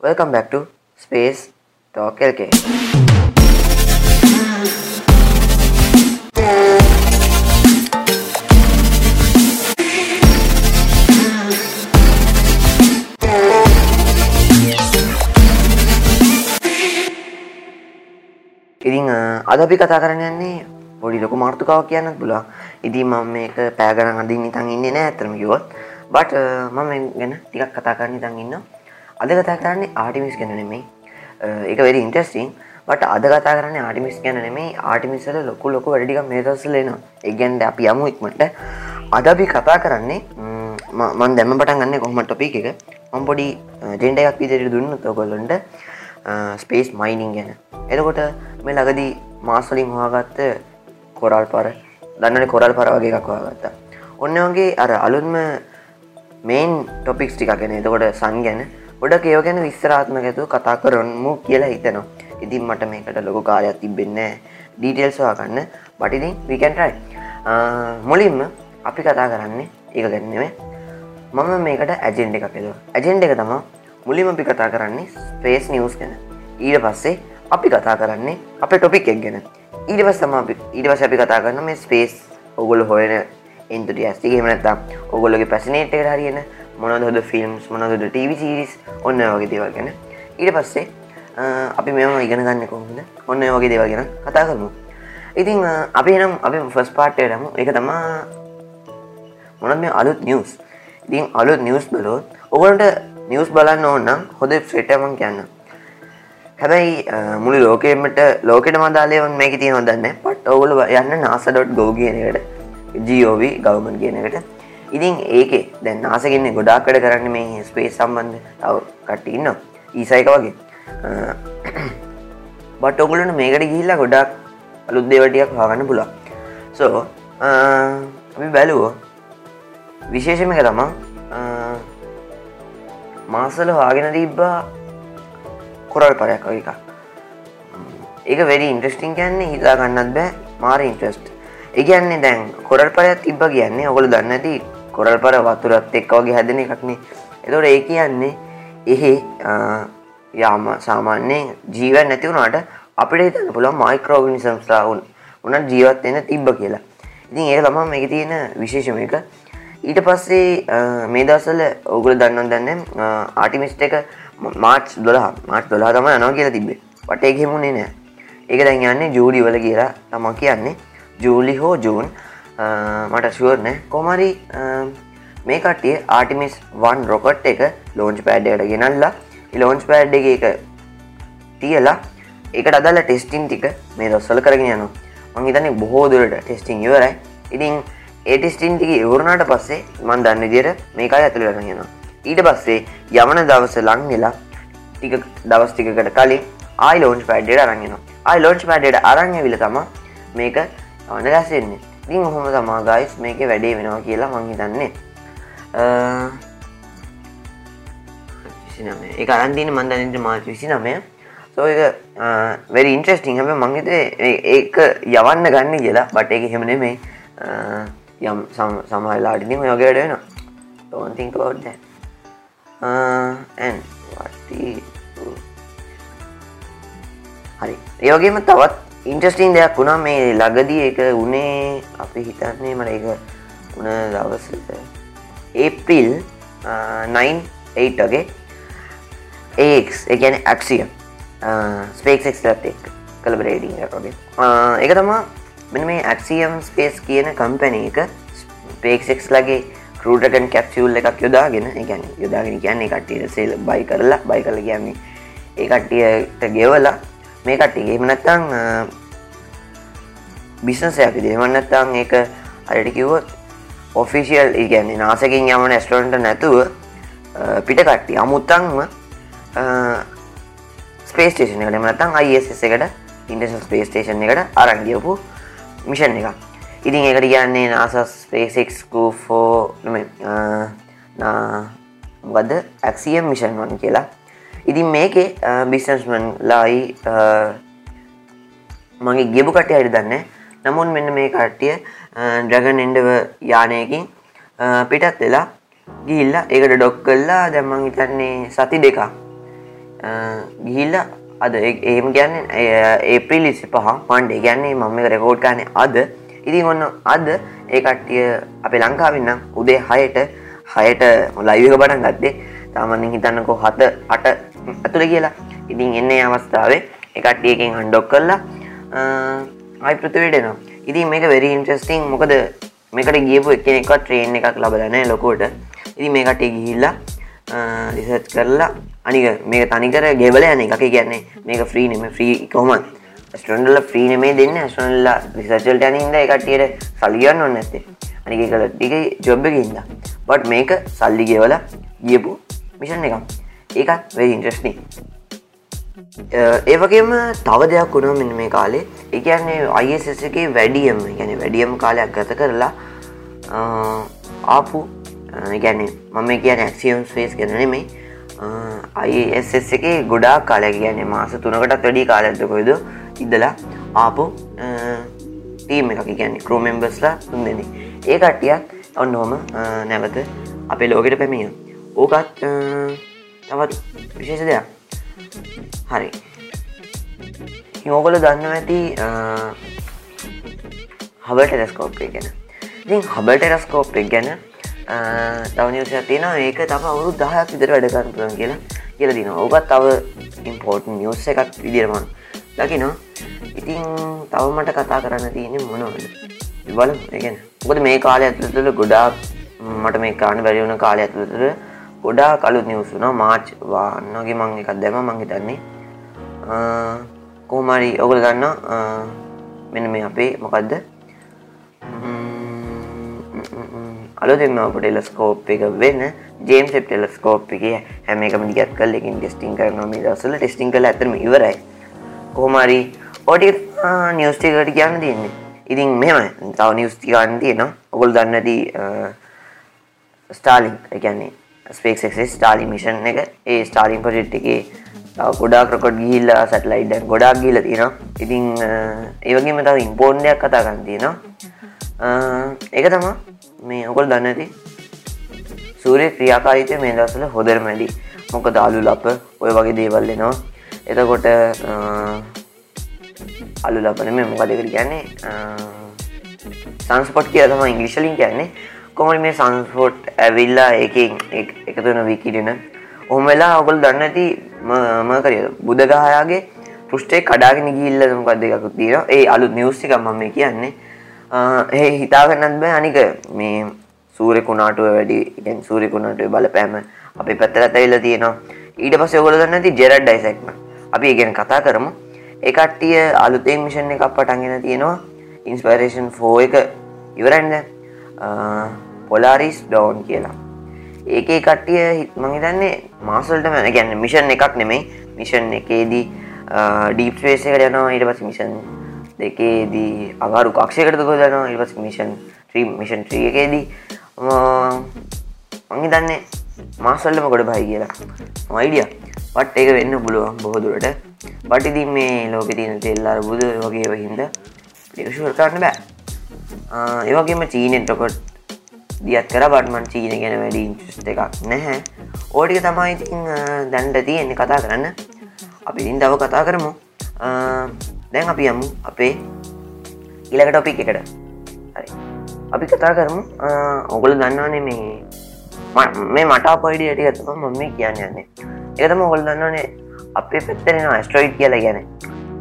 Welcome back to Space Talk LK. ඉතිං අද අපි කතා කරන්න යන්නේ පොඩි ලොකු මාර්තුකාවක් කියන්නත් පුළුවන්. ඉතින් මම මේක පෑ ගණන් අදින් නිතන් ඉන්නේ නෑ ඇත්තම කිව්වොත්. බට් මම ගැන ටිකක් කතා කරන්න ඉතින් ඉන්නවා. අද කතා කරන්නේ ආටිමිස් ගැන නෙමෙයි. ඒක වෙරි ඉන්ට්‍රස්ටිං බට අද කතා කරන්නේ ආටිමිස් ගැන නෙමෙයි. ආටිමිස් වල ලොකු ලොකු වැඩ ටිකක් මේ දවස්වල එනවා. ඒ කියන්නේ අපි යමු ඉක්මනට. අද අපි කතා කරන්නේ මම දැම්ම පටන් ගන්න කොහොමද ටොපික් එක? මම පොඩි ජෙන්ඩ එකක් විදිහට දුන්නොත් ඔයගොල්ලන්ට ස්පේස් මයිනිං ගැන. එතකොට මේ ළඟදී මාස්වලින් හොයාගත්ත කොරල් පර දන්නන කොරල් පර වගේ එකක් හොයාගත්තා. ඔන්න වගේ අර අලුත්ම මේන් ටොපික්ස් ටික ගැන. එතකොට සන් ගැන ගොඩක් ඒව ගැන විස්තරාත්මක ඇතුව කතා කරන්නමු කියලා හිතනවා. ඉතින් මට මේකට ලොකු කාලයක් තිබෙන්න ඩීටේල්ස් හොයාගන්න බටිතින් විකන්ටයි මුලින්ම අපි කතා කරන්නේ ඒක ගැන්නෙම මම මේකට ඇජෙන්ඩ එකක් එද ඇජෙන්ඩ එක තමා මුලිම අපි කතා කරන්නේ ස්පේස් නිියස් ගැන. ඊට පස්සේ අපි කතා කරන්නේ අප ටොපික් එක් ගැන. ඊට පස් තම ඊට පස අපි කතා කරන්න මේ ස්පේස් ඔගොල හොයන එන්තුට ඇස්ති හෙමනත්තා ඔගොල්ලගේ පැසිනේට හරියන මොනද හොද ෆිල්ම්ස් මොනදද ටව සිරිස් ඔන්න වගේ දේවල් ගැන. ඊට පස්සේ අපි මෙම ඉගෙන ගන්න කොහොමද? ඔන්න වගේ දේවල් ගැන කතා කරමු. ඉතින් අපි නම් අපි ෆස් පාට්ටයටම එක තමා මොනත් මේ අලුත් නිියස් ඉතින් අලුත් නිියස් බලොත් ඔගලට නිවස් බලන්න ඕන්නම් හොද ෆෙටමන් කියන්න හැබැයි මුළි ලෝකෙමට ලෝකට මදාලයවන් මේක තිය හොදන්න පට ඔවුල යන්න නාස.ගෝ කියනකට ජෝව ගවමන් කියනකට ඉතින් ඒකේ දැන් නාසගන්න ගොඩාක් කඩ කරන්න මේ ස්පේ සම්බන්ධ තව කටඉන්න ඊසයික වගේ. බට ඔගුලන මේකට ගිහිල්ලා ගොඩක් අලුද්දේවටියක් හගන්න පුලා සෝ අපි බැලුවෝ විශේෂම එක තමා මාසල හාගෙන තිබ්බා කොරල් පරයක් වගේ එකක්. ඒක වැඩි ඉන්ට්‍රස්ටිං කියන්නේ හිතා ගන්නත් බෑ මාර ඉන්ට්‍රස්ට් ඒගන්නේ දැන් කොරල් පරයක් තිබ්බ කියන්නේ ඔගොල දන්න ඇති කොරල් පර වතුරත් එක් වගේ හැදෙන එකක්නේ එතොට ඒ කියන්නේ එහෙ යාම සාමාන්‍යයෙන් ජීවන් නැතිවුණට අපිට හිතන්න පුළුවන් මයික්‍රෝගනිසම්ස්ලා උන්. උනත් ජීවත් වෙන තිබ්බ කියලා. ඉතින් ඒක තමා මේක තියෙන විශේෂම එක. ඊට පස්සේ මේ දවසල ඔගුල දන්න දන්න ආටිමිස්ට එක මාර්ච් දොලා මාර්ච් දොලා තම යනවා කියලා තිබේ වට එක හෙමුණේ නෑ ඒක දැන් යන්නේ ජූඩි වල කියලා තමා කියන්නේ. ජූලි හෝ ජූන් මට ශුවරනෑ කොමරි මේ කට්ටිය ආටිමිස් වන් රොකට් එක ලෝන්ච් පෑඩ්ඩයට ගෙනල්ලා ලෝන්ච් පෑඩ් එක එක තියලා එකට අදල්ල ටෙස්ටිං ටික මේ දොස්සල කරගෙන යනවා. මංහිතන්නේ බොහෝ දුරට ටෙස්ටිං ඉවරයි. ඉතින් ඒටිස්ටින් ටික ඉවරණට පස්සේ මන් දන්න විදියට මේකයි ඇතුළ කරගෙනවා ඊට පස්සේ යමන දවස ලං වෙලා ටික දවස් ටිකකට කලින් ආයි ලෝන්ච් පෑඩ්ඩට අරගෙනවා ආයි ලෝන්ච් පෑඩ්ඩට අරංය විල තම මේක අවන ගැසෙන්නේ ඉතින් ඔහොම තමා ගයිස් මේක වැඩේ වෙනවා කියලා මං හිතන්නේ. ඒ අරන්දින මන්දනට මාච විසි නමය සෝ එක වැඩි ඉන්ට්‍රස්ටිං හැම මංහිත ඒක යවන්න ගන්න කියලා. බට එක හෙමනේ මේ යම් සමහලාටිනි යොගේට වෙන don't think about that. uh, and what හරි. ඒවගේම තවත් ඉන්ටස්ටිං දෙයක් වුණා. මේ ලගදී එක උනේ අපි හිතන්නේ මට එක උන දවස ඒප්‍රිල් 9ගේ ඒක් එකන ඇක්සිය ස්පේක්ෙක් ලත් එක් කලබරේඩිං වගේ. එක තමා මෙ මේ ඇක්සියම් ස්පේස් කියන කම්පැන එක ස්පේක්ෙක්ස් ලගේ කරුටකන් කැප්සිවල් එකක් යොදාගෙන ගැන යොදාගෙන කියන්නේ කට්ටිය සේල් බයි කරලා බයි කල කියන්නේ ඒ කට්ටියට ගෙවලා මේ කට්ටිගේ එමනත්තං බිස්නසයක් දෙමන්නත්තං ඒක අයට කිව්වොත් ඔෆිසිියල් ඉගැන්නේ නාසකින් යමන ස්ටරන්ට නැතුව පිට කට්ටි අමුත්තංම ස්පේස්ටේෂන එකට. මනත්තං අයිස් එකට ඉන්ටර්නල් ස්පේස් ටේෂන් එකට අරංගියපු මිෂන් එක ඉතින් එකට කියන්නේ නාසස් පේසෙක්කූ ෆෝ ගද ඇක්සියම් මිෂන් වන් කියලා. ඉතින් මේකේ බිස්නස්මන් ලායි මගේ ගෙබු කටය අයට දන්න නමුන් මෙන්න මේ කට්ටිය ඩ්‍රගන් එන්ඩව යානයකින් පිටත් වෙලා ගිල්ල ඒකට ඩොක් කල්ලා දැම්මං හිතන්නේ සති දෙක ගිහිල්ල අද ඒම ගැන්න ඒප්‍රීලිසි පහ පන්ඩේ ගැන්නේ මම එක රෙකෝඩ් කානේ අද. ඉතින් ඔන්න අද ඒ කට්ටිය අපේ ලංකාවෙන්න උදේ හයට හයට ලයිවක බටන් ගත්තේ. තාමන්න හිතන්නකෝ හත අට ඇතුළ කියලා. ඉතින් එන්නේ අවස්ථාවේ එකට්ටියකින් හන්ඩොක් කරලා අයි පෘතිවේටනවා ඉතින් මේක වෙරි ඉන්ට්‍රස්ටිං මොකද මේකට ගියපු එකනෙක් ට්‍රේන් එකක් ලබලනෑ ලොකෝට ඉති මේ කටේ ගිහිල්ලා රිසර්ච් කරලා අනික මේක තනිකර ගෙවල යන එකක. කියන්නේ මේක ෆ්‍රී නෙම ෆ්‍රී කොමත් ස්ටන්ඩල ෆ්‍රී නෙමේ දෙන්න. ස්ටනල්ලා රිසර්චල්ට යනින්ද එකටියට සල්ලියන්න ඔන්න ඇත්තේ අනික කළ ටික ජොබ් එකඉද බට් මේක සල්ලි ගෙවල ගියපු මිෂන් එකක්. ඒකත් වෙ ඉන්ට්‍රස්නි ඒවගේම තව දෙයක් වුණා මෙන්න මේ කාලේ. එකන්නේ අයිස් එකේ වැඩියම් ගැන වැඩියම් කාලයක් ගත කරලා ආපු ගැන මම කියන ඇක්සියම් ස්වේස් ගැන නෙමේ අයිස් එකේ ගොඩා කාලය කියන්නේ මාස තුනකටත් වැඩි කාලඇතකොයිද ඉදලා ආපු ටීම් එකක් කියන්නේ කරෝමෙම්බස්ලා තුන් දෙනෙ ඒ කට්ටියක් ඔන්න හොම නැවත අපේ ලෝකට පැමිය ඕකත් තවත් විශේෂ දෙයක්. හරි. ඕකොල දන්න ඇති හබ ටෙලස්කෝප් එක ගැන. ඉතින් හබ ටෙරස්කෝප් එක ගැන තවනිවසය තියෙන ඒක තම අවුරු දහයක් විතර වැඩකරන පුළන් කියලා කියල දින ඕකත් තව ඉම්පෝර්ට් නිියස් එකක් විදිරමන් දකිනවා. ඉතින් තව මට කතා කරන්න තියෙන මොනවද? බල එකන මොකද මේ කාලය ඇතුළතුළ ගොඩාක් මට මේ කාණ බැරිවුණ කාලය ඇතුළතුර ගොඩා කලුත් නිවසුන මාච් වාන්නගේ මං එකක් දැම මං හිතන්නේ කෝමරි ඔගල ගන්න මෙන මේ අපේ. මොකක්ද අලුතින්ම අප ටෙලස්කෝප් එක වෙන්න ජේම් සෙප් ටෙලස්කෝප් එක හැම එකම දිගත් කල් එකින් ටෙස්ටිං කරන මේ දසල ටෙස්ටිං කල ඇතරම ඉවරයි. කොහොමරි ඕටි නිියස්ටිකට කියන්න තියන්නේ. ඉතින් මෙම තව නිියස්තිකාන්න තියෙනවා. ඔගොල් දන්නති ස්ටාලිං එකන්නේ ස්පේක්ෙක් ස්ටාලි මිෂන් එක. ඒ ස්ටාලින් පොජෙට් එක ගොඩා ක්‍රකොට් ගිල්ල සැටලයිඩ ගොඩක් ගිල තියෙනවා. ඉතින් ඒවගේම තව ඉම්පෝර්ණයක් කතා ගන්න තියෙනවා. ඒක තමා මේ ඔකොල් දන්න ඇති සූරය ක්‍රියාකාරීතය මේ දසල හොදර මැඩි මොක දාලු ලප ඔය වගේ දේවල් එනවා. එතකොට අලු ලපන මේ මොකදකට කියන්නේ? සංස්පොට් කිය තම ඉංගලිශලින් කියන්නේ. කොමට මේ සංස්පෝට් ඇවිල්ලා එක එකතුන විකිටෙන ඔහොම වෙලා ඔගොල් දන්න ඇති ම කරිය බුදගහයාගේ පෘෂ්ටේ කඩාගෙන ගිල්ල මොකක් දෙකකුත් තියෙන ඒ අලු නිවස්සික මම කියන්නේ. ඒ හිතාගන්නත් බෑ. අනික මේ සූරකුණාටුව වැඩි ඉගෙන් සූරකුණාටුව බලපෑම අපි පැත්තට ඇල්ල තියෙනවා. ඊට පස්ස ඔගොල දන්න ඇති ජෙරඩ් ඩයිසෙක්ම අපි ඉගෙන කතා කරමු. එකට්ටිය අලුතෙන් මිෂන් එකක් පටන්ගෙන තියෙනවා. ඉන්ස්පරේෂන් ෆෝ එක ඉවරන්ද පොලාරිස් ඩෝන් කියලා. ඒක කට්ටිය හිත්මං හිතන්නේ මාසල්ට මැන ගැන්න මිෂන් එකක් නෙමෙයි. මිෂන් එකේදී ඩීප්ස්වේසකට යනවා. ඊට පස් මිෂන් දෙකේදී අගරු කක්ෂයකට ගොදනවා ඉවස් මිෂන් ත්‍රී මිෂන් ත්‍රිය එකේදී. මංහි දන්නේ මාසල්ලම ගොඩ බයි කියලා. මයිඩිය පට් ඒක වෙන්න පුළුවන් බොහොදුරට බටිදි මේ ලෝක තියන තෙල්ලාර බුද වගේ හින්ද ඒශුවර කරන්න බෑ. ඒවගේම චීනෙන් ටොකොට් දියත් කර බටමන් චීන ගැන වැඩි ඉන්ට්‍රස්ට එකක් නැහැ. ඕටික තමයි ඉතින් දැන්ට තියෙන්නේ කතා කරන්න. අපි ඉින් දව කතා කරමු. දැන් අපි යමු අපේ ඉලක ටොපික් එකට. හරි. අපි කතා කරමු. ඔගොල දන්නවානේ මේ මේ මට පොයිඩි ඇටි ඇතම මම මේ කියන්න යන්නේ. ඒතම ඔගොල් දන්නනේ අපේ පැත්තරෙන ස්ට්‍රයිඩ් කියල ගැන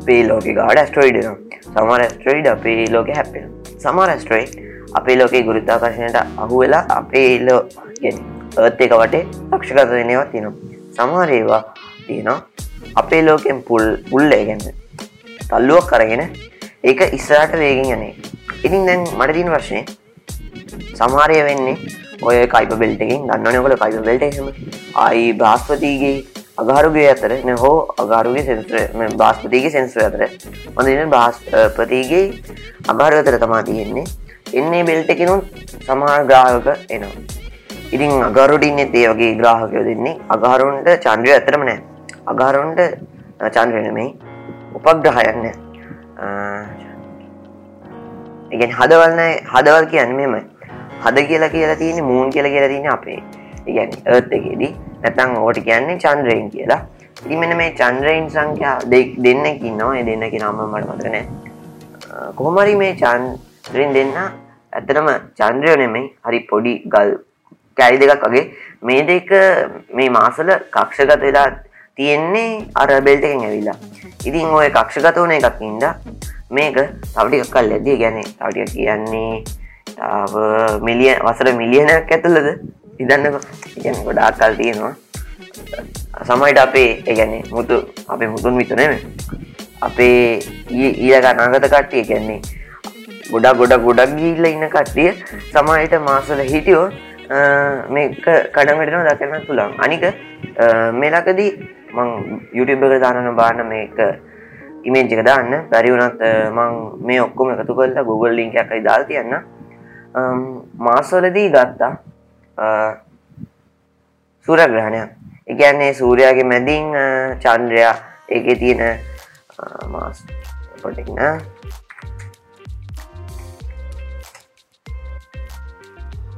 පේ ලෝක ගාඩ ස්ට්‍රයිඩ් සමර ස්ට්‍රයිඩ් අපේ ලෝක හැපෙන සමර ස්ට්‍රයිඩ් අපේ ලෝකේ ගුරුත්තාකර්ශණයට අහු වෙලා අපේ එල්ලෝ ගැන ඒත් එක වටේ ලක්ෂකත වෙනවා තියෙනවා. සමහරේවා තියෙනවා අපේ ලෝකෙන් පුල් පුල්ලේ ගැන්න තල්ලුවක් කරගෙන ඒක ඉස්සරට වේගෙන් යනේ ඉතින් දැන් මට තින ප්‍රශ්නය සමාරය වෙන්නේ ඔය කයිප බෙල්ටකින් දන්නනකොල කයිප බෙල්ටම අයි බ්‍රාස්පතිගේ අගාරුගේ අතර හෝ අගාරුගේ සෙන්ස්‍ර බාස්පතිගේ සෙන්ස්්‍ර අතර. හොඳන බාස්පතිගේ අගාර අතර තමා තියෙන්නේ. එන්නේ බෙල්ටකිනුන් සමහර ග්‍රාහක එනවා. ඉතින් අගරුඩින්න ඒ වගේ ග්‍රාහකයෝ දෙන්නේ අගාරුන්ට චන්ද්‍රය ඇතරම නෑ අගාරුන්ට චන්ද්‍රනමයි උපග්‍රහයන්න ඉගෙන් හදවල්න හදවල් කියන්න මෙම හද කියලා කියලා තියෙන මූන් කියලා කියලා තියන අපේ. ඉගැන ඒත් එකේදී. නැතං ඕට කියන්නේ චන්ද්‍රයෙන් කියලා. ඉතින් මෙන්න මේ චන්ද්‍රයින් සංඛ්‍යා දෙන්නෙක් ඉන්නවා. ඒ දෙන්නගේ නම මට මතක නැහැ. කොහොම හරි මේ චන්ද්‍රෙන් දෙන්න ඇත්තටම චන්ද්‍රය නෙමෙයි හරි පොඩි ගල් කැලි දෙකක් වගේ මේ දෙක මේ මාසල කක්ෂගත වෙලා තියෙන්නේ අර බෙල්ට් එකෙන් ඇවිල්ලා. ඉතින් ওই කක්ෂගත වුණ එකක් ඉඳ මේක තව ටිකක් කල් ඇදී කියන්නේ තව ටිකක් කියන්නේ තව මිලියන වසර මිලියනක් ඇතුළද ඉදන්න කියන්නේ ගොඩාක් කල් තියෙනවා. සමයිට අපේ ඒ කියන්නේ මුතු අපේ මුතුන් විතර නෙමෙයි. අපේ ඊළඟ අනාගත කට්ටිය කියන්නේ ගොඩක් ගොඩක් ගොඩක් ගිහිල්ලා ඉන්න කට්ටිය සමහරවිට මාසවල හිටියොත් මේක කඩමටන දකින්න පුළුවන්. අනික මේලකදී මං YouTube එක දාන්න බාන්න මේක ඉමේජ් එක දාන්න. බැරි වුණත් මං මේ ඔක්කොම එකතු කරලා Google link එකක් අයි දාලා තියන්න. මාසවලදී ගත්තා සූර්යග්‍රහණයක් ඒ කියන්නේ සූර්යාගේ මැදින් චන්ද්‍රයා ඒකේ තියෙන මාස් පොටෙක්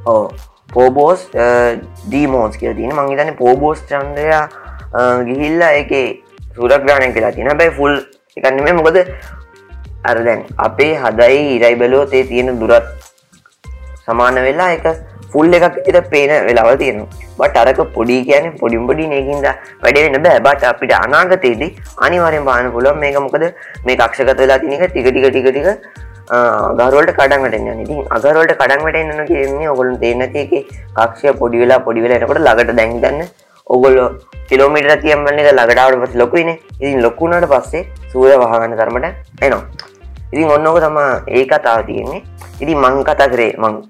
ඕ පෝබෝස් ඩීමෝස් කිය තින මංගේතන පෝබෝස් චන්ද්‍රයා ගිහිල්ලා එක සුරක්්‍රාණය කියලා තින බැයි ෆුල් එකන්නම මොකද අරදැන් අපේ හදයි ඉරයි බැලෝතේ තියෙන දුරත් සමාන වෙලා එක ෆුල් එකක් ඉට පේන වෙලාවල් තියෙනවා. බට අරක පොඩි කියන පොඩිම් පොඩි නයකින්ද වැඩෙන බෑ. බට අපිට අනාගතයේදී අනිවාරෙන් පාන පුළුවන් මේක මොකද? මේ කක්ෂගත වෙලා තිනක ටික ටික ටික ටික ගරවලට කඩන්ට යන්න ඉතින් අගරවලට කඩන්ට එන්න කියන්නේ ඔගොලු දෙන්නතික කක්ෂය පොඩි වෙලා පොඩි වෙලා එනකොට ළඟට දැන්ගන්න ඔගොල්ලො කිලෝමිට තියම්බන්න එක ළඟටාවට පස් ලොකුයින ඉතින් ලොකුණට පස්සේ සූර වහගන්න තරමට එනවා ඉතින් ඔන්නෝක තමා ඒ කතාව තියෙන්නේ ඉතින් මං කතා කරේ මං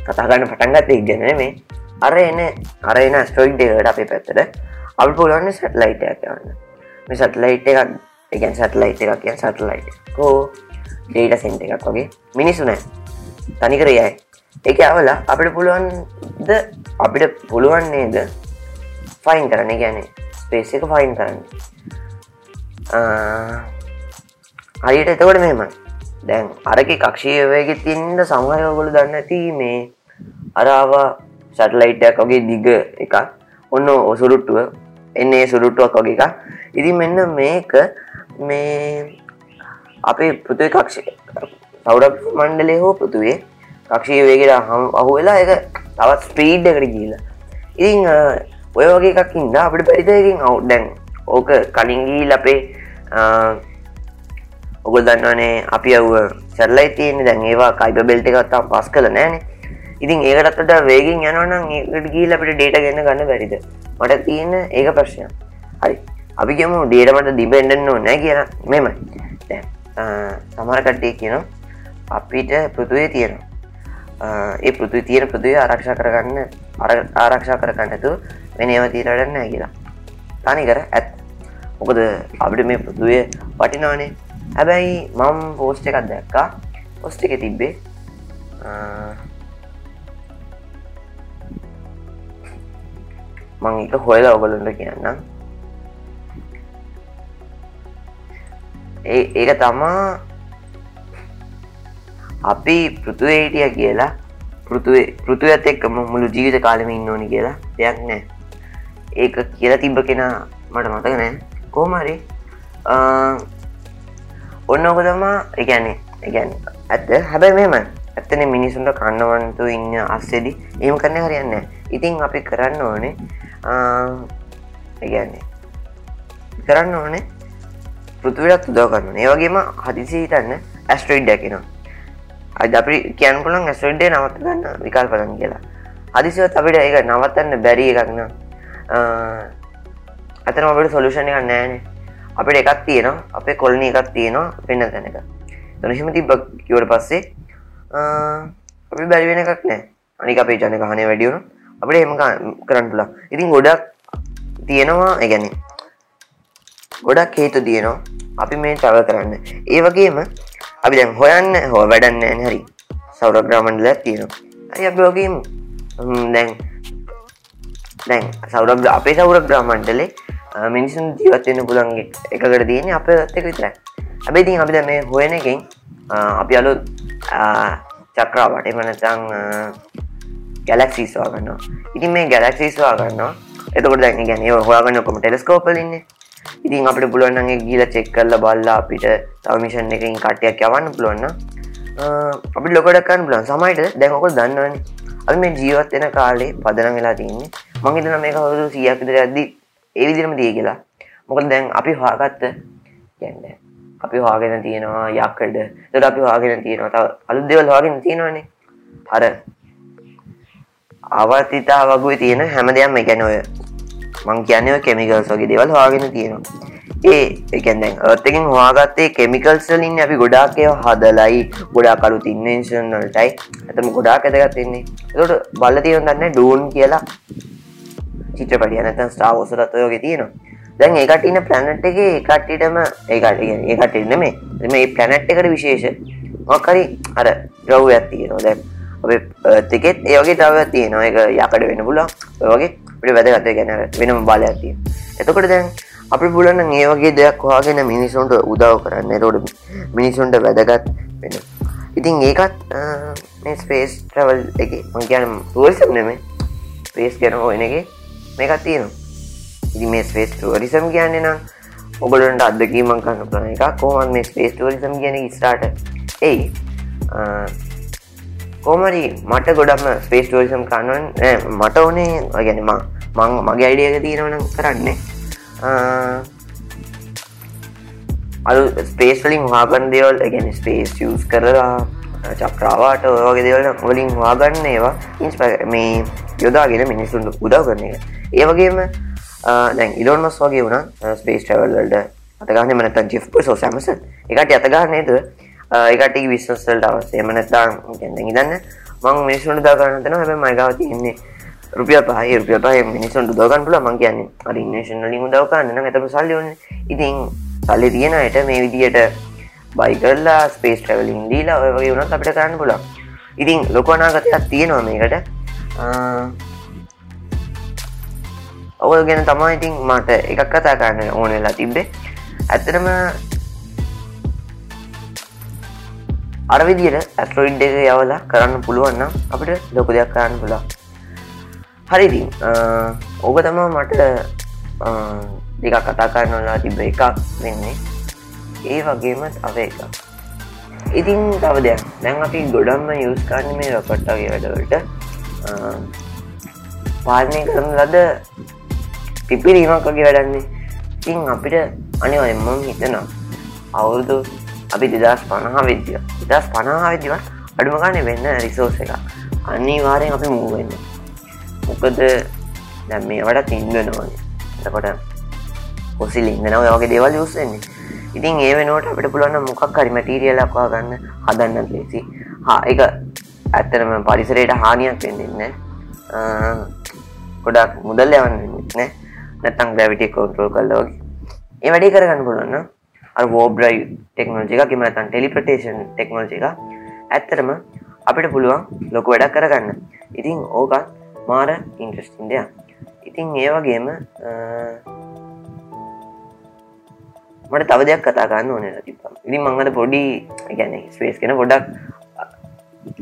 කතාගන්න පටන්ගත් එක් ගැන මේ අර එන අර එන ස්ටෝයික් දෙකට අපේ පැත්තට අපි පුළුවන්න සැටලයිට යන්න මේ සටලයිට් එකක් එකන් සැටලයිට් එකක් කිය සටලයිට් කෝ ඩේට සෙන්ට එකක් වගේ. මිනිසුනෑ තනිකරයයි එක අවලා අපිට පුළුවන්ද අපිට පුළුවන් නේද ෆයින් කරන ගැන ස්පේස් එක ෆයින් කරන්න. හරියට එතකොට මෙම දැන් අරක කක්ෂය වේගෙ තින්ද සමහරයගොල දන්න ඇති මේ අරාවා සැටලයිටයක් වගේ දිග එකක්. ඔන්න ඔසුරුට්ටුව එන්නේ සුරුට්ටුවක් වගේ එක ඉතින් මෙන්න මේක මේ අපේ පෘතුව කක්ෂ සෞරක් මණ්ඩලය හෝ පෘතුවේ කක්ෂය වේගෙට හම් අහු වෙලා එක තවත් ස්පීඩ් එකට ගීලා ඉතින් ඔය වගේ එකක් ඉන්න අපිට පැරිතකින් අවු් දැන් ඕක කලින්ගී ලපේ ඔගොල් දන්නවනේ අපි අව්ව සැරලයි තියෙන දැන් ඒවා කයිප බෙල්ට එකත්තාම් පස් කළ නෑනේ ඉතින් ඒකටත්තට වේගෙන් යනවනම් ඒකට ගීල අපිට ඩේට ගන්න ගන්න බැරිද? මට තියෙන ඒක ප්‍රශ්නය හරි. අපි කියමු ඩේටමට දිබෙන්ඩන්න නෑ කියන මෙම සමර කට්ටේ කියන අපිට පෘතුවේ තියෙනවා. ඒ පෘතු තියෙන පෘතුවේ ආරක්ෂා කරගන්න ආරක්ෂා කරගන්නතු වෙනව තීරටන්න කියලා. තනි කර ඇත් මොකද අපිට මේ පෘතුවේ පටිනානේ හැබැයි මම් පෝස්ට එකක් දැක්කා. පොස්ට එක තිබ්බේ මං එක හොයලා ඔගලන්ට කියන්න ඒක තමා අපි පෘතුවේ හිටිය කියලා පෘතුවේ පෘතුවඇත් එක්කම මුළු ජීවිත කාලම ඉන්න ඕනි කියලා දෙයක් නෑ. ඒක කියලා තිබ්බ කෙනා මට මතක නෑ. කෝමරි ඔන්න ඕක තමා එකන්නේ එකැන ඇත්ත. හැබැයි මෙම ඇත්තන මිනිසුන්ට කන්නවන්තු ඉන්න අස්සෙදි ඒම කරන්න හරියන්න ඉතින් අපි කරන්න ඕනේ ඒගන්නේ කරන්න ඕනේ පෘතුවලත් උදව කරන්න ඒවගේම හදිසි හිතන්න ඇස්ට්‍රයිඩ් දැකෙනවා අද අපි කියන් පුලන් ඇස්ට්‍රයිඩ්ඩේ නවත්ත ගන්න විකල් පලන් කියලා. හදිසිවත් අපිට ඒක නවත්තන්න බැරි එකක්න අතන අපට සොලුෂණ එක නෑනේ අපිට එකක් තියෙනවා. අපේ කොල්නි එකක් තියෙනවා පෙන්න තැනක. තනහිම තිබ කිවට පස්සේ අපි බැරිවෙන එකක් නෑ අනික අපේ ජනක හනේ වැඩියුණු අපට එම කරන්න පුලා ඉතින් ගොඩක් තියෙනවා එකැනෙ ගොඩක් හේතු තියනවා අපි මේ තව කරන්න. ඒ වගේම අපි දැන් හොයන්න හෝ වැඩන්න හරි. සෞරග්‍රාමන්ඩල තියෙනවා. ඇයි අප වගේම දැන් දැන් සෞරග අපේ සෞර ග්‍රාමන්ටලේ මිනිසුන් ජීවත්වන්න පුළන්ගේ එකකට තියෙන අප එක විතර ඇබේ තින් අපිද මේ හොයන එකෙන් අපි අලු චක්‍රාවට එමනතං ගැලක්සිස්වා ගන්නවා ඉතින් මේ ගැලක්සිස්වා ගන්නවා එතකොට දැන් ගැන හොයාගන්නකොම ටෙලස්කෝපලන්නේ ඉතින් අපිට පුළුවන්ගේ ගීල චෙක් කරල බල්ලා අපිට තවමිෂන් එකින් කටයක් යවන්න පුළුවන්න අපි ලොකටකන්න පුලන් සමයිට දැන්කොල් දන්නවන. අ මේ ජීවත් වෙන කාලේ පදන වෙලා තින්නේ. මංහිතන මේ කවුරු සියකිතර ඇද්දි ඒවිදිරම දිය කියලා. මොකද දැන් අපි හාගත්ත ගැන්න අපි හවාගෙන තියෙනවා යක්කඩ තට අපි හවාගෙන තියෙනවා ත අලු දෙවල් හවාගෙන තියෙනවානේ. අර අවතිතා වගේ තියෙන හැම දෙයක්ම ගැන ඔය මං කියන්නව කෙමිකල්ස් වගේ දෙවල් හවාගෙන තියෙනවා. ඒ එකන් දැන් ඒත්තකින් හවාගත්තේ කෙමිකල්ස්ලින් අපි ගොඩාක් ඒව හදලයි ගොඩා කලු තින්නේශන් වලටයි. ඇතම ගොඩාක් ඇදගත්තින්නේ එතට බල්ල තියන දන්න ඩූන් කියලා චිත්‍රපටිය නැතන් ස්ටාවෝසරත් ඔයෝගේ තියෙනවා. දැන් ඒකට ඉන්න ප්ලැනට් එක ඒකට්ටටම ඒකට ඒකට එන්න මේ මේ ප්ලැනට් එකට විශේෂ මොකරි අර රව් ඇත්තියෙනවා දැන් අපේ තිකෙත් ඒවගේ තව තියෙනවා. එක යකට වෙන පුලා ඔයගේ පිට වැදගත ගැන වෙනම බාල ඇතිය එතකොට දැන් අපි පුලන්න ඒ වගේ දෙයක් හවාගෙන මිනිසුන්ට උදව් කරන්න. එතෝට මිනිසුන්ට වැදගත් වෙන ඉතින් ඒකත් මේ ස්පේස් ට්‍රවල් එක මංකයන පුවල්සම් නෙමේ පේස් ගැන හොයන එක මේකත් තියෙනවා. ඉදි මේ ස්පේස් ටුවරිසම් කියන්නේ නම් ඔගලන්ට අදකීමං කන්න පන එක කෝමන් මේ ස්පේස් ටුවරිසම් කියන ස්ටාට එයි. කෝමරි මට ගොඩක්ම ස්පේස් ටුවරිසම් කන්නුවන් මට ඕනේ ගැනීම මං මගේ අයිඩියක තියෙනවනම් කරන්නේ. අලු ස්පේස්ලින් හාගන් දෙවල් ගැන ස්පේස් යස් කරලා චක්‍රාවාට ඔයගේ දෙවල වලින් වාගන්න ඒවා ඉන්ස් මේ යොදාගෙන මිනිසුන්ට උදව් කරන එක. ඒවගේම දැන් ඉලොන් මස් වගේ වුණ ස්පේස් ටවල්ලට අතගන්න මනත ජෙප් සෝ සැමස එකට අතගන්නේද ඒකට විශ්වස්සල්ට අවසේ මනත්තා ගැඳ ඉදන්න. මං මිනිසුන්ට දාගන්නතන හැම මයිගාව තියන්නේ රුපිය පහ රුපිය පහ මිනිසුන්ට දෝගන් පුල මං කියන්නේ අරින්නේෂන් ලින් දවකන්න ඇතම සල්ලිවන්න ඉතින් සල්ලි තියෙන අයට මේ විදියට බයි කරලා ස්පේස් ට්‍රවලින් දීලා ඔය වගේ වුණත් අපිට කරන්න පුළා ඉතින් ලොකනාගතයක් තියෙනවා මේකට. ඔවල් ගැන තමා ඉතින් මට එකක් කතා කරන්න ඕනෙලා තිබ්බේ. ඇත්තටම අරවිදියට ඇස්ට්‍රෝයිඩ් එක යවලා කරන්න පුළුවන්න අපිට ලොක දෙයක් කරන්න පුලා හරිදි ඕක තමා මට දෙක කතා කරනලා තිබ එකක් වෙන්නේ. ඒ වගේම තව එක ඉතින් තව දෙයක්. දැන් අපි ගොඩම්ම යස් කාන්න මේ රොකට්ටගේ වැඩවලට පාලනය කරන ලද පිපිරීමක් වගේ වැඩන්නේ ඉතින් අපිට අනිවරෙන්ම හිතනවා. අවුරුදු අපි දෙදස් පණහා විද්‍ය. දස් පණහා විදිවත් අඩුමගාන වෙන්න රිසෝස එක අනිවාරයෙන් අපි මූවෙන්න මොකද දැම් මේ වට තින්දනවාගේ එතකොට පොසිල් ඉන්නනව වගේ දේවල් යුස්සෙන්නේ ඉතින් ඒ වෙනුවට අපිට පුළුවන් මොකක් හරි මැටීරියල් ලක්වා ගන්න හදන්න ලේසි හා එක ඇත්තරම පරිසරයට හානියක් වෙන්නන්න ගොඩක් මුදල් යවන්න නෑ නැතන් ග්‍රවිටි කෝන්ට්‍රෝල් කල්ලෝගේ ඒ වැඩි කරගන්න පුළුවන්න අ වෝබ්‍රයි ටෙක්නෝජි එක කිමතන් ටෙලිපටේෂන් ටෙක්නෝජි එක ඇත්තරම අපිට පුළුවන් ලොක වැඩක් කරගන්න. ඉතින් ඕකත් මාර ඉන්ට්‍රස්ටින් දෙයක්. ඉතින් ඒ වගේම මට තව දෙයක් කතා ගන්න ඕන තිබ ඉදි මංගද පොඩි ගැන ස්පේස් කෙන පොඩක්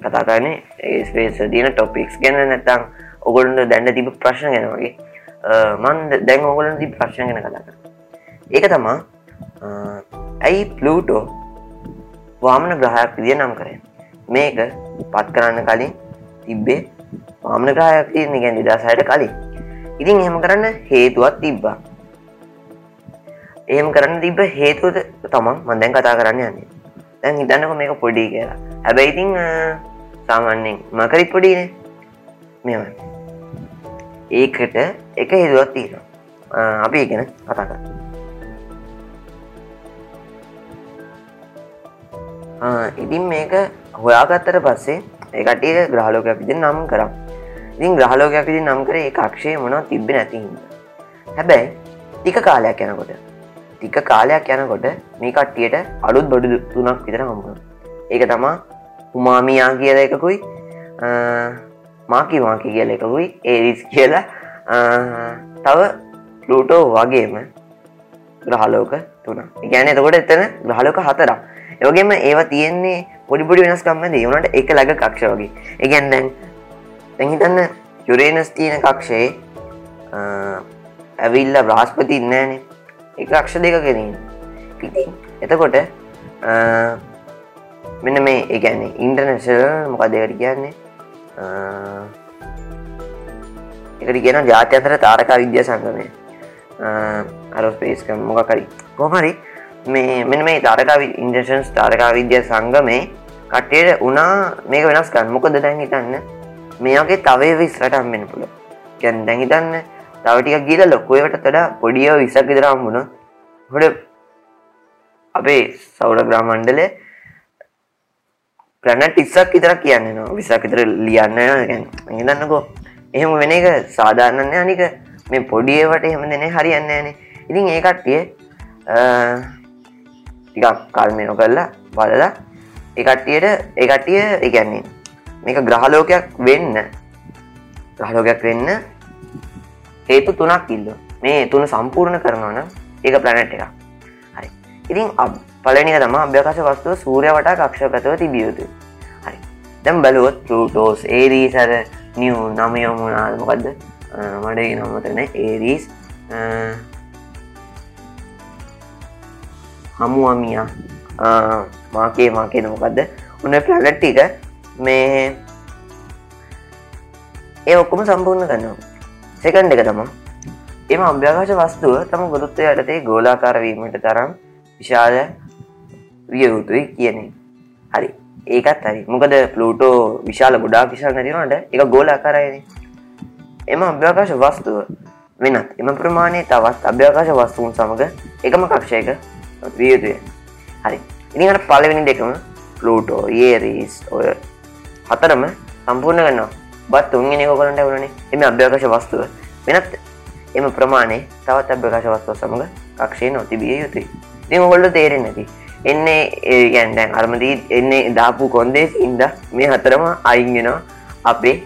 කතා කරන්නේ. ස්පේස් දින ටොපික්ස් ගැන නැතං ඔගොලන්ට දැන්ඩ තිබ ප්‍රශ්න ගැන වගේ. මන් දැන් ඔගොලන් ති ප්‍රශ්න ගැන කතා කර ඒක තමා ඇයි පලූටෝ වාමන ග්‍රහයක් විදිිය නම් කරේ? මේක පත් කරන්න කලින් තිබ්බේ වාමන ග්‍රහයක් තියන්නේ ගැන් නිදසායට කලින්. ඉතින් එහෙම කරන්න හේතුවත් තිබ්බා. එහෙම කරන්න තිබ හේතුවද තමන් මන්දැන් කතා කරන්න යන්නේ. දැන් හිතන්නක මේක පොඩි කියලා. හැබැයි ඉතිං සාමාන්‍යෙන් මකරිත් පොඩිනේ මෙම ඒකට එක හේතුවත් තියෙනවා. අපි ඉගෙන කතා කර ඉතින් මේක හොයාගත්තට පස්සේ ඒකටිය ග්‍රහලෝකයක් විදි නම් කරම් ඉතින් ග්‍රහලෝකයක් විදි නම් කර ඒ අක්ෂය මොනා තිබ්බ නැතිහිද හැබැයි ටික කාලයක් යනකොට ටික කාලයක් යනකොට මේ කට්ටියට අලුත් බොඩු තුනක් විතර හමුණ ඒක තමා උමාමියා කියල එකකුයි මාකි මාකි කියල එකකුයි ඒරිස් කියලා තව ලූටෝ වගේම ග්‍රහලෝක තුන ගැන එතකොට එතන ග්‍රහලෝක හතරක්. ඒවගේම ඒවා තියෙන්නේ පොඩිපොඩි වෙනස්කම්ම දේවනට එක ලැග කක්ෂ වගේ. එකැන් දැන් තැහිතන්න යුරේනස් තියෙන කක්ෂයේ ඇවිල්ල බ්‍රහස්පති ඉන්නෑනේ එක අක්ෂ දෙක ගෙනන්න ඉතින් එතකොට මෙන්න මේ ඒගැන්නේ ඉන්ටර්නශල් මොකදකට කියන්නේ? එකට කියන ජාත්‍යන්තර තාරකා විද්‍යා සංගමය. අරස්පේස්ක මොකකරි කොමරි මේ මෙන මේ තාරකා ඉන්ජෂන්ස් තාරකා විද්‍යා සංගමේ කට්ටයට උනා මේක වෙනස් කන්න මොකද දැන් හිතන්න? මේගේ තවේ විස්රට අම්මෙන පුළ ගැන් දැන් හිතන්න තවටික ගිල ලොකුවට තඩ පොඩියෝ විසක් විදරම්බුණ හොඩ අපේ සෞර ග්‍රාමණ්ඩලේ ප්‍රැනට් ඉස්සක් ඉතරක් කියන්න නවා විසක් ඉතර ලියන්න ගැන් දන්නකෝ එහෙම වෙන එක සාධාරණන්න අනික මේ පොඩියවට එහෙම දෙන හරියන්න ෑනේ ඉතින් ඒකට්ටිය ටිකක් කල්මය නොකල්ලා බලලා එකට්ටියට එකටිය එකන්නේ මේක ග්‍රහලෝකයක් වෙන්න ග්‍රහලෝකයක් වෙන්න හේතු තුනක් ඉල්ල මේ තුන සම්පූර්ණ කරනවන ඒක ප්ලනට් එක හරි. ඉතින් පලනික තම අභ්‍යකාශ වස්තුව සූරය වටා කක්ෂපතව තිබියයුතු හරි. දැම් බලුවොත් පලටෝස් ඒරී සර නිියව් නමයමුණනාදමකක්ද මඩ නමතන ඒරීස් හමුවමියා මාකේ මාකේ නොකක්ද උන්න ප්ලනට්ටික මේ ඒ ඔක්කොම සම්පූර්ණ කරනවා. සෙකන්ඩ එක තමා එම අභ්‍යාකාශ වස්තුව තම ගොරුත්වය යටතේ ගෝලාකාරවීමට තරම් විශාල විය යුතුයි කියනෙ හරි. ඒකත් හරි. මොකද පලූටෝ විශාල ගොඩා විශාල නැතිනට එක ගෝලාකාරයන එම අභ්‍යාකාශ වස්තුව වෙනත්. එම ප්‍රමාණය තවත් අභ්‍යාකාශ වස්තුූන් සමඟ එකම කක්ෂයක විය යුතුය හරි. ඉනිට පලවෙනි දෙකම පලූටෝ ඒරීස් ඔය හතරම සම්පූර්ණ ගන්නවා බත් තුන්ගෙන කොලට වුණනේ එම අභ්‍යකාශ වස්තුව. වෙනත් එම ප්‍රමාණය තවත් අභ්‍යකාශ වස්තුව සමඟ කක්ෂය නොතිබිය යුතුයි. දෙම හොල්ඩ තේරෙන් නැති. එන්නේ ඒගැන්ඩැන් අරමදී එන්නේ දාපු කොන්දේ ඉන්ද මේ හතරම අයිගෙනවා අපේ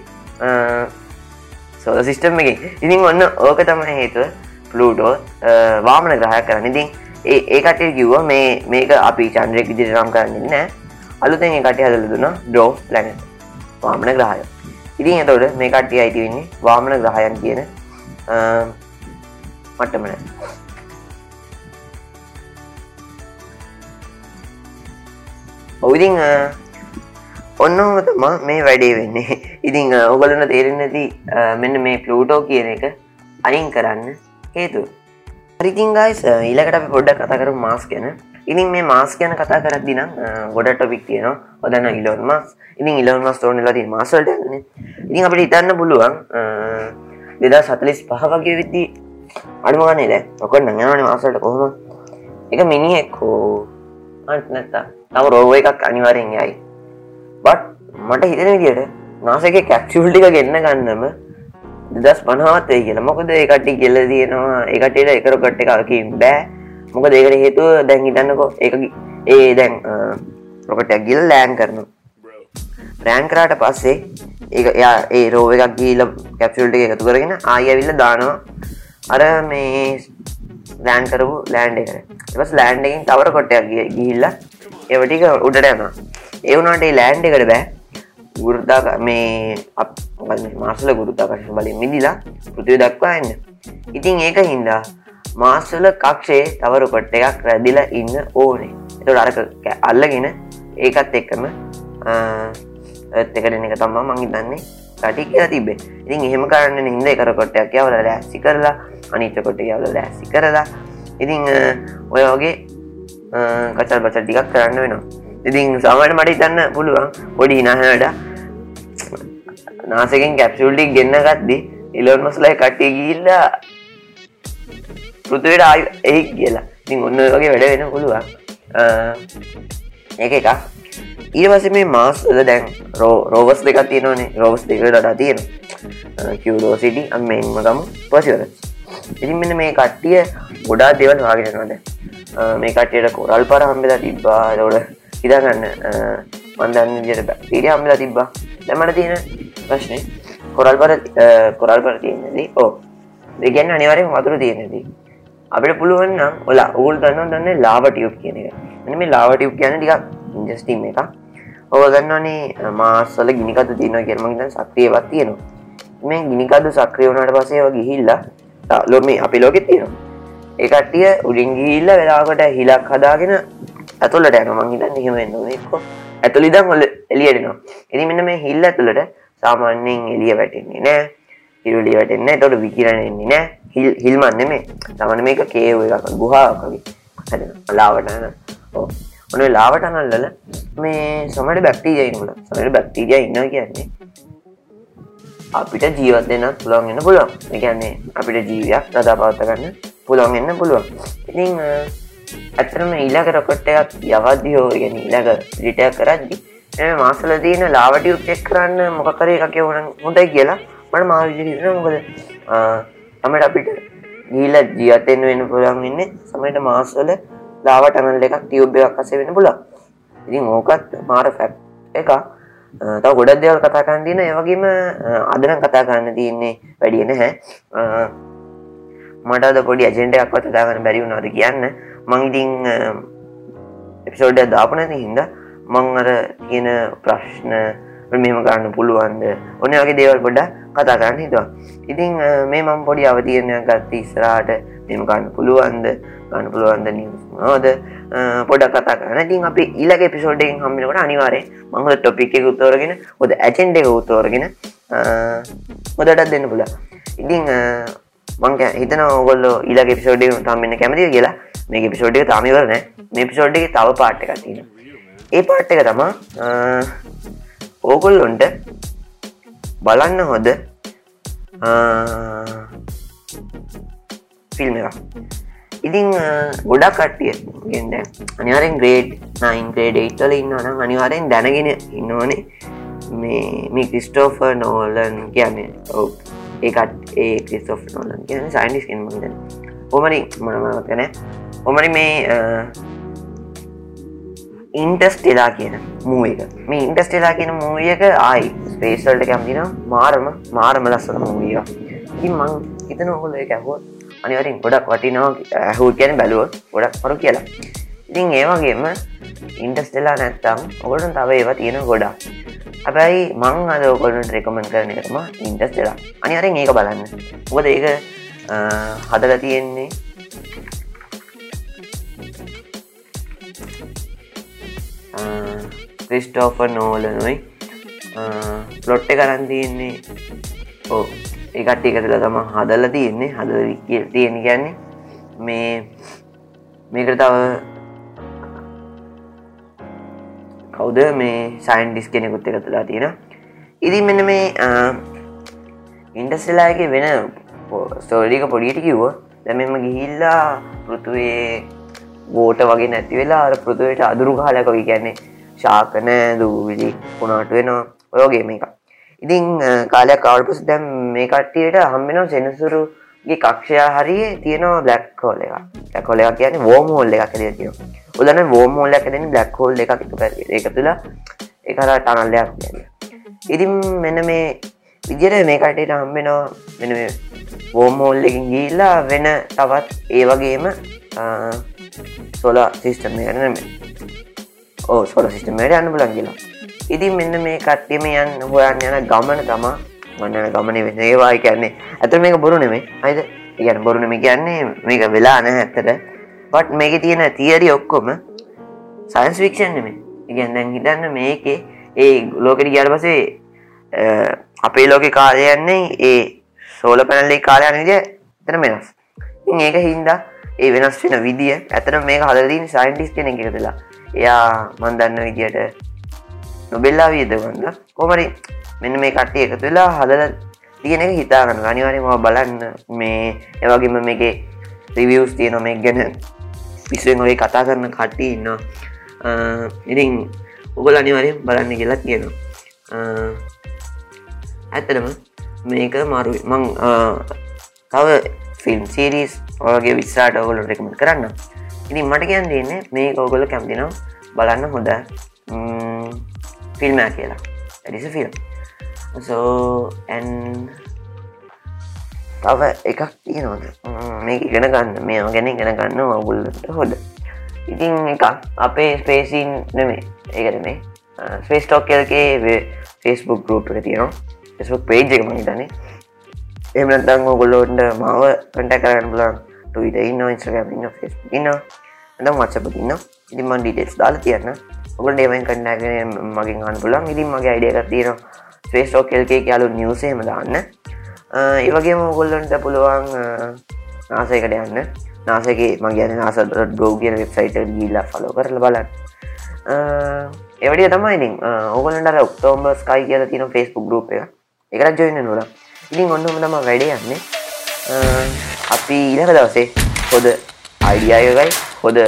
සෝද සිිස්ටම් එක ඉතින් ඔන්න ඕක තම හේතුව පලූටෝ වාමන ග්‍රහය කරන්න. ඉතින් ඒකට කිව්ව මේ මේක අපි චන්ද්‍රයක් ඉදිරි නම් කරන්න නෑ අලුතෙන් එකට හදල දුන්න ඩෝ ලැන වාමන ග්‍රහය. ඉතින් එතවට මේ කට්ටිය අයිති වෙන්නේ වාමන ග්‍රහයන් කියන මට්ටමන ඔවිදිං ඔන්නම තම මේ වැඩේ වෙන්නේ. ඉතිං ඔගලන තේරෙන් නැති මෙන්න මේ පලූටෝ කියන එක අනින් කරන්න හේතු හරිතින් ගයිස් ඊලකට අපි පොඩ්ඩක් කතා කරු මාස් ගැන ඉතින් මේ මාස් ගැන කතා කරක් දිනම් ගොඩ ටොපික් තියෙනවා ඔදන්න ඉලොන් මස් ඉතින් ඉලොන් මස් තෝන ලති මාසල්ට න ඉතින් අපට ඉතන්න පුළුවන් දෙදා සතලිස් පහ වගේ විද්දි අඩුමගන්නේ දැ ඔකොට නඟනන මාසල්ට කොහොම එක මිනිහෙක්කෝ නැත්තා තම රෝව එකක් අනිවාරෙන් යයි බට් මට හිතන විදියට නාසක කැක්ෂුල්ටික ගෙන්න්න ගන්නම දස් පනහත් වේ කියලා. මොකද ඒකටි කෙල්ල තියෙනවා. එකටට එකරකට එකකින් බෑ. මොක දෙකට හේතුව දැන් හිතන්නකෝ ඒ ඒ දැන් ප්‍රොකටක් ගිල් ලෑන් කරනු රෑන් කරාට පස්සේ ඒ යා ඒ රෝව එකක් ගීල කැප්සුල්ට එකතු කරගෙන ආයවිල්ල දානවා. අර මේ ලෑන් කරපු ලෑන්ඩ එක එවස් ලෑන්ඩ එකින් තවර කොටයක් ගිහිල්ලා එවටික උඩට යනවා. ඒවුනාට ලෑන්ඩ එකට බෑ. ගුරුදා මේ අප මාසල ගුරුතාකශ බලින් මිදිලා පෘතිය දක්වා එන්න ඉතින් ඒක හින්දා මාස්සල කක්ෂේ තවරු කොට්ට එකක් රැදිලා ඉන්න ඕනේ. එතට අරක අල්ලගෙන ඒකත් එක්කම එතකට එක තමා මංගි දන්නේ කටි කියලා තිබේ ඉතින් එහෙම කරන්න හිද කර කොට්ටයක් යවල ලෑසි කරලා අනිත කොට යවල ලෑසි කරලා. ඉතිං ඔය වගේ කචල් බචල් ටිකක් කරන්න වෙනවා. ඉතින් සමට මට ඉතන්න පුළුවන් පොඩි හිනහනට නාසකෙන් කැප්සුල්ටික් ගන්න ගත්දි ඉලොන් මස්ලයි කට්ටිය ගිල්ලා පෘතුවට ආය එහි කියලා. ඉතින් ඔන්න වගේ වැඩ වෙන පුළුවන්. ඒක එකක්. ඊවස මේ මාස්ල දැන් රෝ රෝවස් දෙක තියෙනවනේ රෝවස් දෙකට තියෙන කිවඩෝ සිටි අම්මෙන්ම ගම. පසිවර ඉතින් මෙන්න මේ කට්ටිය ගොඩා දෙවල් වාගෙනනවද මේ කට්ටියට කොරල් පර හම්බෙලා තිබ්බා. දොඩ හිදාගන්න මන්දන්න විදියට බැක්ටීරිය හම්බලා තිබ්බා. දැමට තියෙන ප්‍රශ්නය කොරල් පර කොරල් පර තියෙනදී ඕ දෙගැන්න අනිවරෙන් වතුර තියෙනදී. අපිට පුළුවන් නම් ඔලා ඔගුල් දන්න දන්න ලාවටියුප් කියන එක. එන මේ ලාවටියුප් කියන ටික ඉන්ජස්ටීම් එක ඔව ගන්නවනේ මාස්සල ගිනිකතු තියනවා කියරමගේත සක්‍රියවත් තියෙනවා. මේ ගිනිකදු සක්‍රිය වුණට පසේ ගිහිල්ලා ලොම අපි ලෝකෙ තියෙනවා. ඒකටිය උඩින් ගිල්ල වෙලාකට හිලක් හදාගෙන ඇතුළට යන මංහිතන්න එහෙමෙන්න්නක ඇතුළිදම් හොල එලියටනවා එනි මෙන්න මේ හිල්ල ඇතුළට සාමාන්‍යයෙන් එලිය වැටෙන්නේ නෑ හිරුලිය වැටෙන්න තොට විකිරණෙන්නේ නෑ හිල් හිල්මන්න මේ තමන මේක කේව එකක් ගුහාකවි හැදෙන ලාවටන ඕ ඔන ලාවට අනල්ලල මේ සමට බැක්ටීජයිනල සමට බැක්ටීජය ඉන්න කියන්නේ අපිට ජීවත් දෙන්න පුළුවන් එන්න පුළුවන්. එකන්නේ අපිට ජීවයක් රදා පවත්තගන්න පුළුවන් එන්න පුළුවන්. ඉතිං ඇතරම ඊලාක රොකොට්ටයක් යවද්දි හෝ ගැන ඊලක ලිටයක් කරද්දි මාසල දීන ලාවට උප්චෙක් කරන්න මොකකර එකක වන හොඳයි කියලා මට මාවිදිර මොකද තමට අපිට ගීල ජීවතයෙන් වෙන පුළුවන් වෙන්නේ සමට මාස්වල ලාව ටනල් එකක් ටියුබ් එකක් අසේ වෙන පුලා ඉතින් ඕකත් මාර ෆැක්් එක තව ගොඩක් දෙවල් කතා කරන්න තියෙන ඒ වගේම අදනම් කතා කරන්න තියෙන්නේ වැඩිය නැහැ. මට අද පොඩි ඇජෙන්ඩ එකක් කතා කරන්න බැරි වුණාද කියන්න. මං ඉතින් එපිසෝඩ් දාපු නැති හින්දා මං අර තියෙන ප්‍රශ්න මෙම කරන්න පුළුවන්ද? ඔන්න වගේ දේවල් පොඩ්ඩ කතා කරන්න හිතුවා. ඉතින් මේ මම් පොඩි අවතියනයක් ගත්ත ඉස්රාට මෙම ගන්න පුළුවන්ද? ගන්න පුළුවන්ද නිවද පොඩක් කතා කරන ඉතින් අපි ඊලක පිසෝඩ්ඩෙන් හම්මිනකට අනිවාරය මංහද ටොපික් එක උත්තෝරගෙන හොද ඇචෙන්ඩ එක උත්තෝරගෙන හොදටත් දෙන්න පුලා ඉතිං මංක හිතන ඔගොල්ල ඊලක පිසෝඩ්ඩ තම්මන්න කැමති කියලා. මේ පිසෝඩ්ඩ තමිවරන මේ පිසෝඩ්ඩ තව පාට්ට එකතින ඒ පාට්ට එක තමා ඕගොල්ලොන්ට බලන්න හොද ෆිල්ම් එක ඉතිං ගොඩක් කට්ටිය ගෙන්ඩ අනිවාරෙන් ග්‍රේඩ් නයින් ග්‍රේඩ් ඒට්වල ඉන්නවන අනිවාරෙන් දැනගෙන ඉන්නවනේ මේ මේ ක්‍රිස්ටෝෆ නෝලන් කියන්නේ. ඔව. ඒකත් ඒ ක්‍රිස්තෝෆ් නෝලන් කියන සයින්ඩිස් කෙන් මද ඔමරි මනමතන ඔමරි මේ ඉන්ටස්ටෙලා කියන මූ එක. මේ ඉන්ටස්ටෙලා කියන මූියක ආයි ස්පේස්වල්ට කැම්දින මාරම මාරම ලස්සන මූිය ඉතින් මං හිතන ඔහොල එක ඇහුවත් අනිවරින් ගොඩක් වටිනවා ඇහූ කියන බැලුව ගොඩක් මරු කියලා. ඉතින් ඒවගේම ඉන්ටස්ටෙලා නැත්තම් ඔගොලට තව ඒවා තියෙන ගොඩා හැබැයි මං අද ඔකොලට රෙකමන් කරන එකම ඉන්ටස්ටෙලා අනිවරෙන් ඒක බලන්න. මොකද ඒක හදල තියෙන්නේ ක්‍රිස්ටෝෆ නෝලනුයි පලොට්ට කරන් තියෙන්නේ ඕ ඒකට්ටි එකතුල තම හදල තියෙන්නේ. හද තියෙන ගැන්නේ මේ මේකට තව කවුද? මේ සයින්ඩිස් කෙනෙකුත් එකතුලා තියෙන ඉතින් මෙන්න මේ ඉන්ඩස්සිලාගේ වෙන ස්තෝලික පොඩියට කිව්ව දැමම ගිහිල්ලා පෘතුවේ බෝට වගේ නැති වෙලා අර පෘතුවයට අදුරු කාලකවි කියන්නේ ශාකන දූවිලි පුුණාට වෙනවා. ඔයෝගේ මේක ඉතිං කාලයක් කවල්පස දැම් මේ කට්ටියට හම්බෙන සෙනසුරුගේ කක්ෂයා හරිය තියෙනවා බ්ලක් හෝල එක ලැකොල එක කියන වෝම හෝල් එක කර තිය උදන වෝම හෝල්ල එකෙන බ්ලක් හෝල් එකක් එක තුළ එකර ටනල්ලයක් කියන්න. ඉතින් මෙන්න මේ විදිර මේ කටට හම්බෙනවා මෙන වෝම හෝල් එකින් ගිල්ලා වෙන තවත් ඒ වගේම සොල සිිස්ටම් ගන්න ඕ සොල සිිස්ටමට අන්න පුලන් කියලා. ඉතින් මෙන්න මේ කට්ටියම යන් හොයන් යන ගමන තමා මන්නන ගමන වෙන ඒවායි කියන්නේ ඇත මේක බොරු නෙමේ අයිද ඉගැන බොරුනම කියන්නේ මේක වෙලා නෑ ඇත්තට. පට් මේක තියෙන තියරි ඔක්කොම සයින්ස් වික්ෂන් නෙමේ ඉගැන් දැන් හිතන්න මේකේ ඒ ලෝකට ගියාට පසේ අපේ ලෝක කාලයන්නේ ඒ සෝල පැනල්ලි කාලයන විදිය තන වෙනස්. ඒක හින්දා ඒ වෙනස් වෙන විදිිය ඇතන මේ හදදීන් සයින්ටිස් කෙනෙ එකතුලා එයා මන්දන්න විදියට නොබෙල්ලා වියදගන්න කොමරි මෙන්න මේ කට්ටිය එකතු වෙලා හදල තියෙන එක හිතාගන්න. අනිවාරයම බලන්න මේ එවගේම මේකේ රිවියස් තියන මේ ගැන පිස්සුවෙන් ඔය කතා කරන කට්ටි ඉන්න ඉරින් උගල අනිවාරයෙන් බලන්න කියලා තියෙනවා ඇත්තටම මේක මරු මං තව ෆිල්ම් සීරීස් ඔගේ විස්සාට ඔගොල රෙකමට කරන්න ඉතින් මට කියන් දෙන්නේ මේ ඔගොල කැම්තිනම් බලන්න හොඳ ෆිල්ම් කියලා ඇඩිස ෆිල්ම් සෝඇන් තව එකක් තියෙනවද mm, මේ ඉගෙන ගන්න. මේ ගැන ඉගෙන ගන්න ඔගුල්ලට හොද ඉතින් එක අපේ ස්පේසින් නෙමේ ඒකට මේ ස්පේස්ටෝක් කියල්ගේ ෆෙස්බුක් ගරුප් එක තියෙනවා. ෙස්බුක් පේජ් එක මහිතනේ එමනතං ඔගොල්ලෝන්ට මාව කටැ කරන්න පුලන් ටවිට ඉන්න ඉස්්‍රගම ඉන්න ෆෙස් ඉන්න ඇඳම් වත්සප ඉන්න ඉතින් මන් ඩිටෙස් දාලා තියන්න. ඔක ඩේමන් කන්නගෙන මගින් අන් පුලන් ඉතින් මගේ අයිඩියක තියෙන ෆේස්ටෝ කෙල්කේ යාලු නිියසේම දාන්න. ඒවගේම ඔගොල්ලන්ට පුළුවන් නාසයකට යන්න. නාසගේ මගේ නාස ගෝ කියන වෙබ්සයිට ගීල්ලා ෆලෝ කරල බලන්න. එවැඩිය තමයිඉතින් ඕගලන්ට ඔක්තෝම්බ ස්කයි කියල තින ෆෙස්බුක් ගරුප් එක. එකරත් ජොයින්න නොල ඉතින් ඔන්නම තම වැඩේ යන්නේ. අපි ඊලක දවසේ හොද අයිඩියයකයි හොද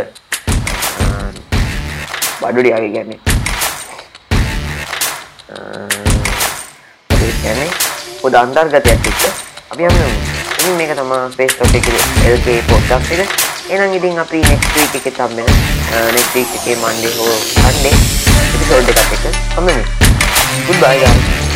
බඩුඩියාගේ ගැන්නේ ගැන්නේ හොද අන්තර්ගතයක් එක්ක අපි යන්න ඉතින් මේක තමා ෆේස්බුක් එකේ LK පොඩ්කාස්ට් එක එහෙනම් ඉතින් අපි next week එකේ තමයි next week එකේ Monday හෝ Sunday. එපිසෝඩ් එකක් එක කොහොමද goodbye guys.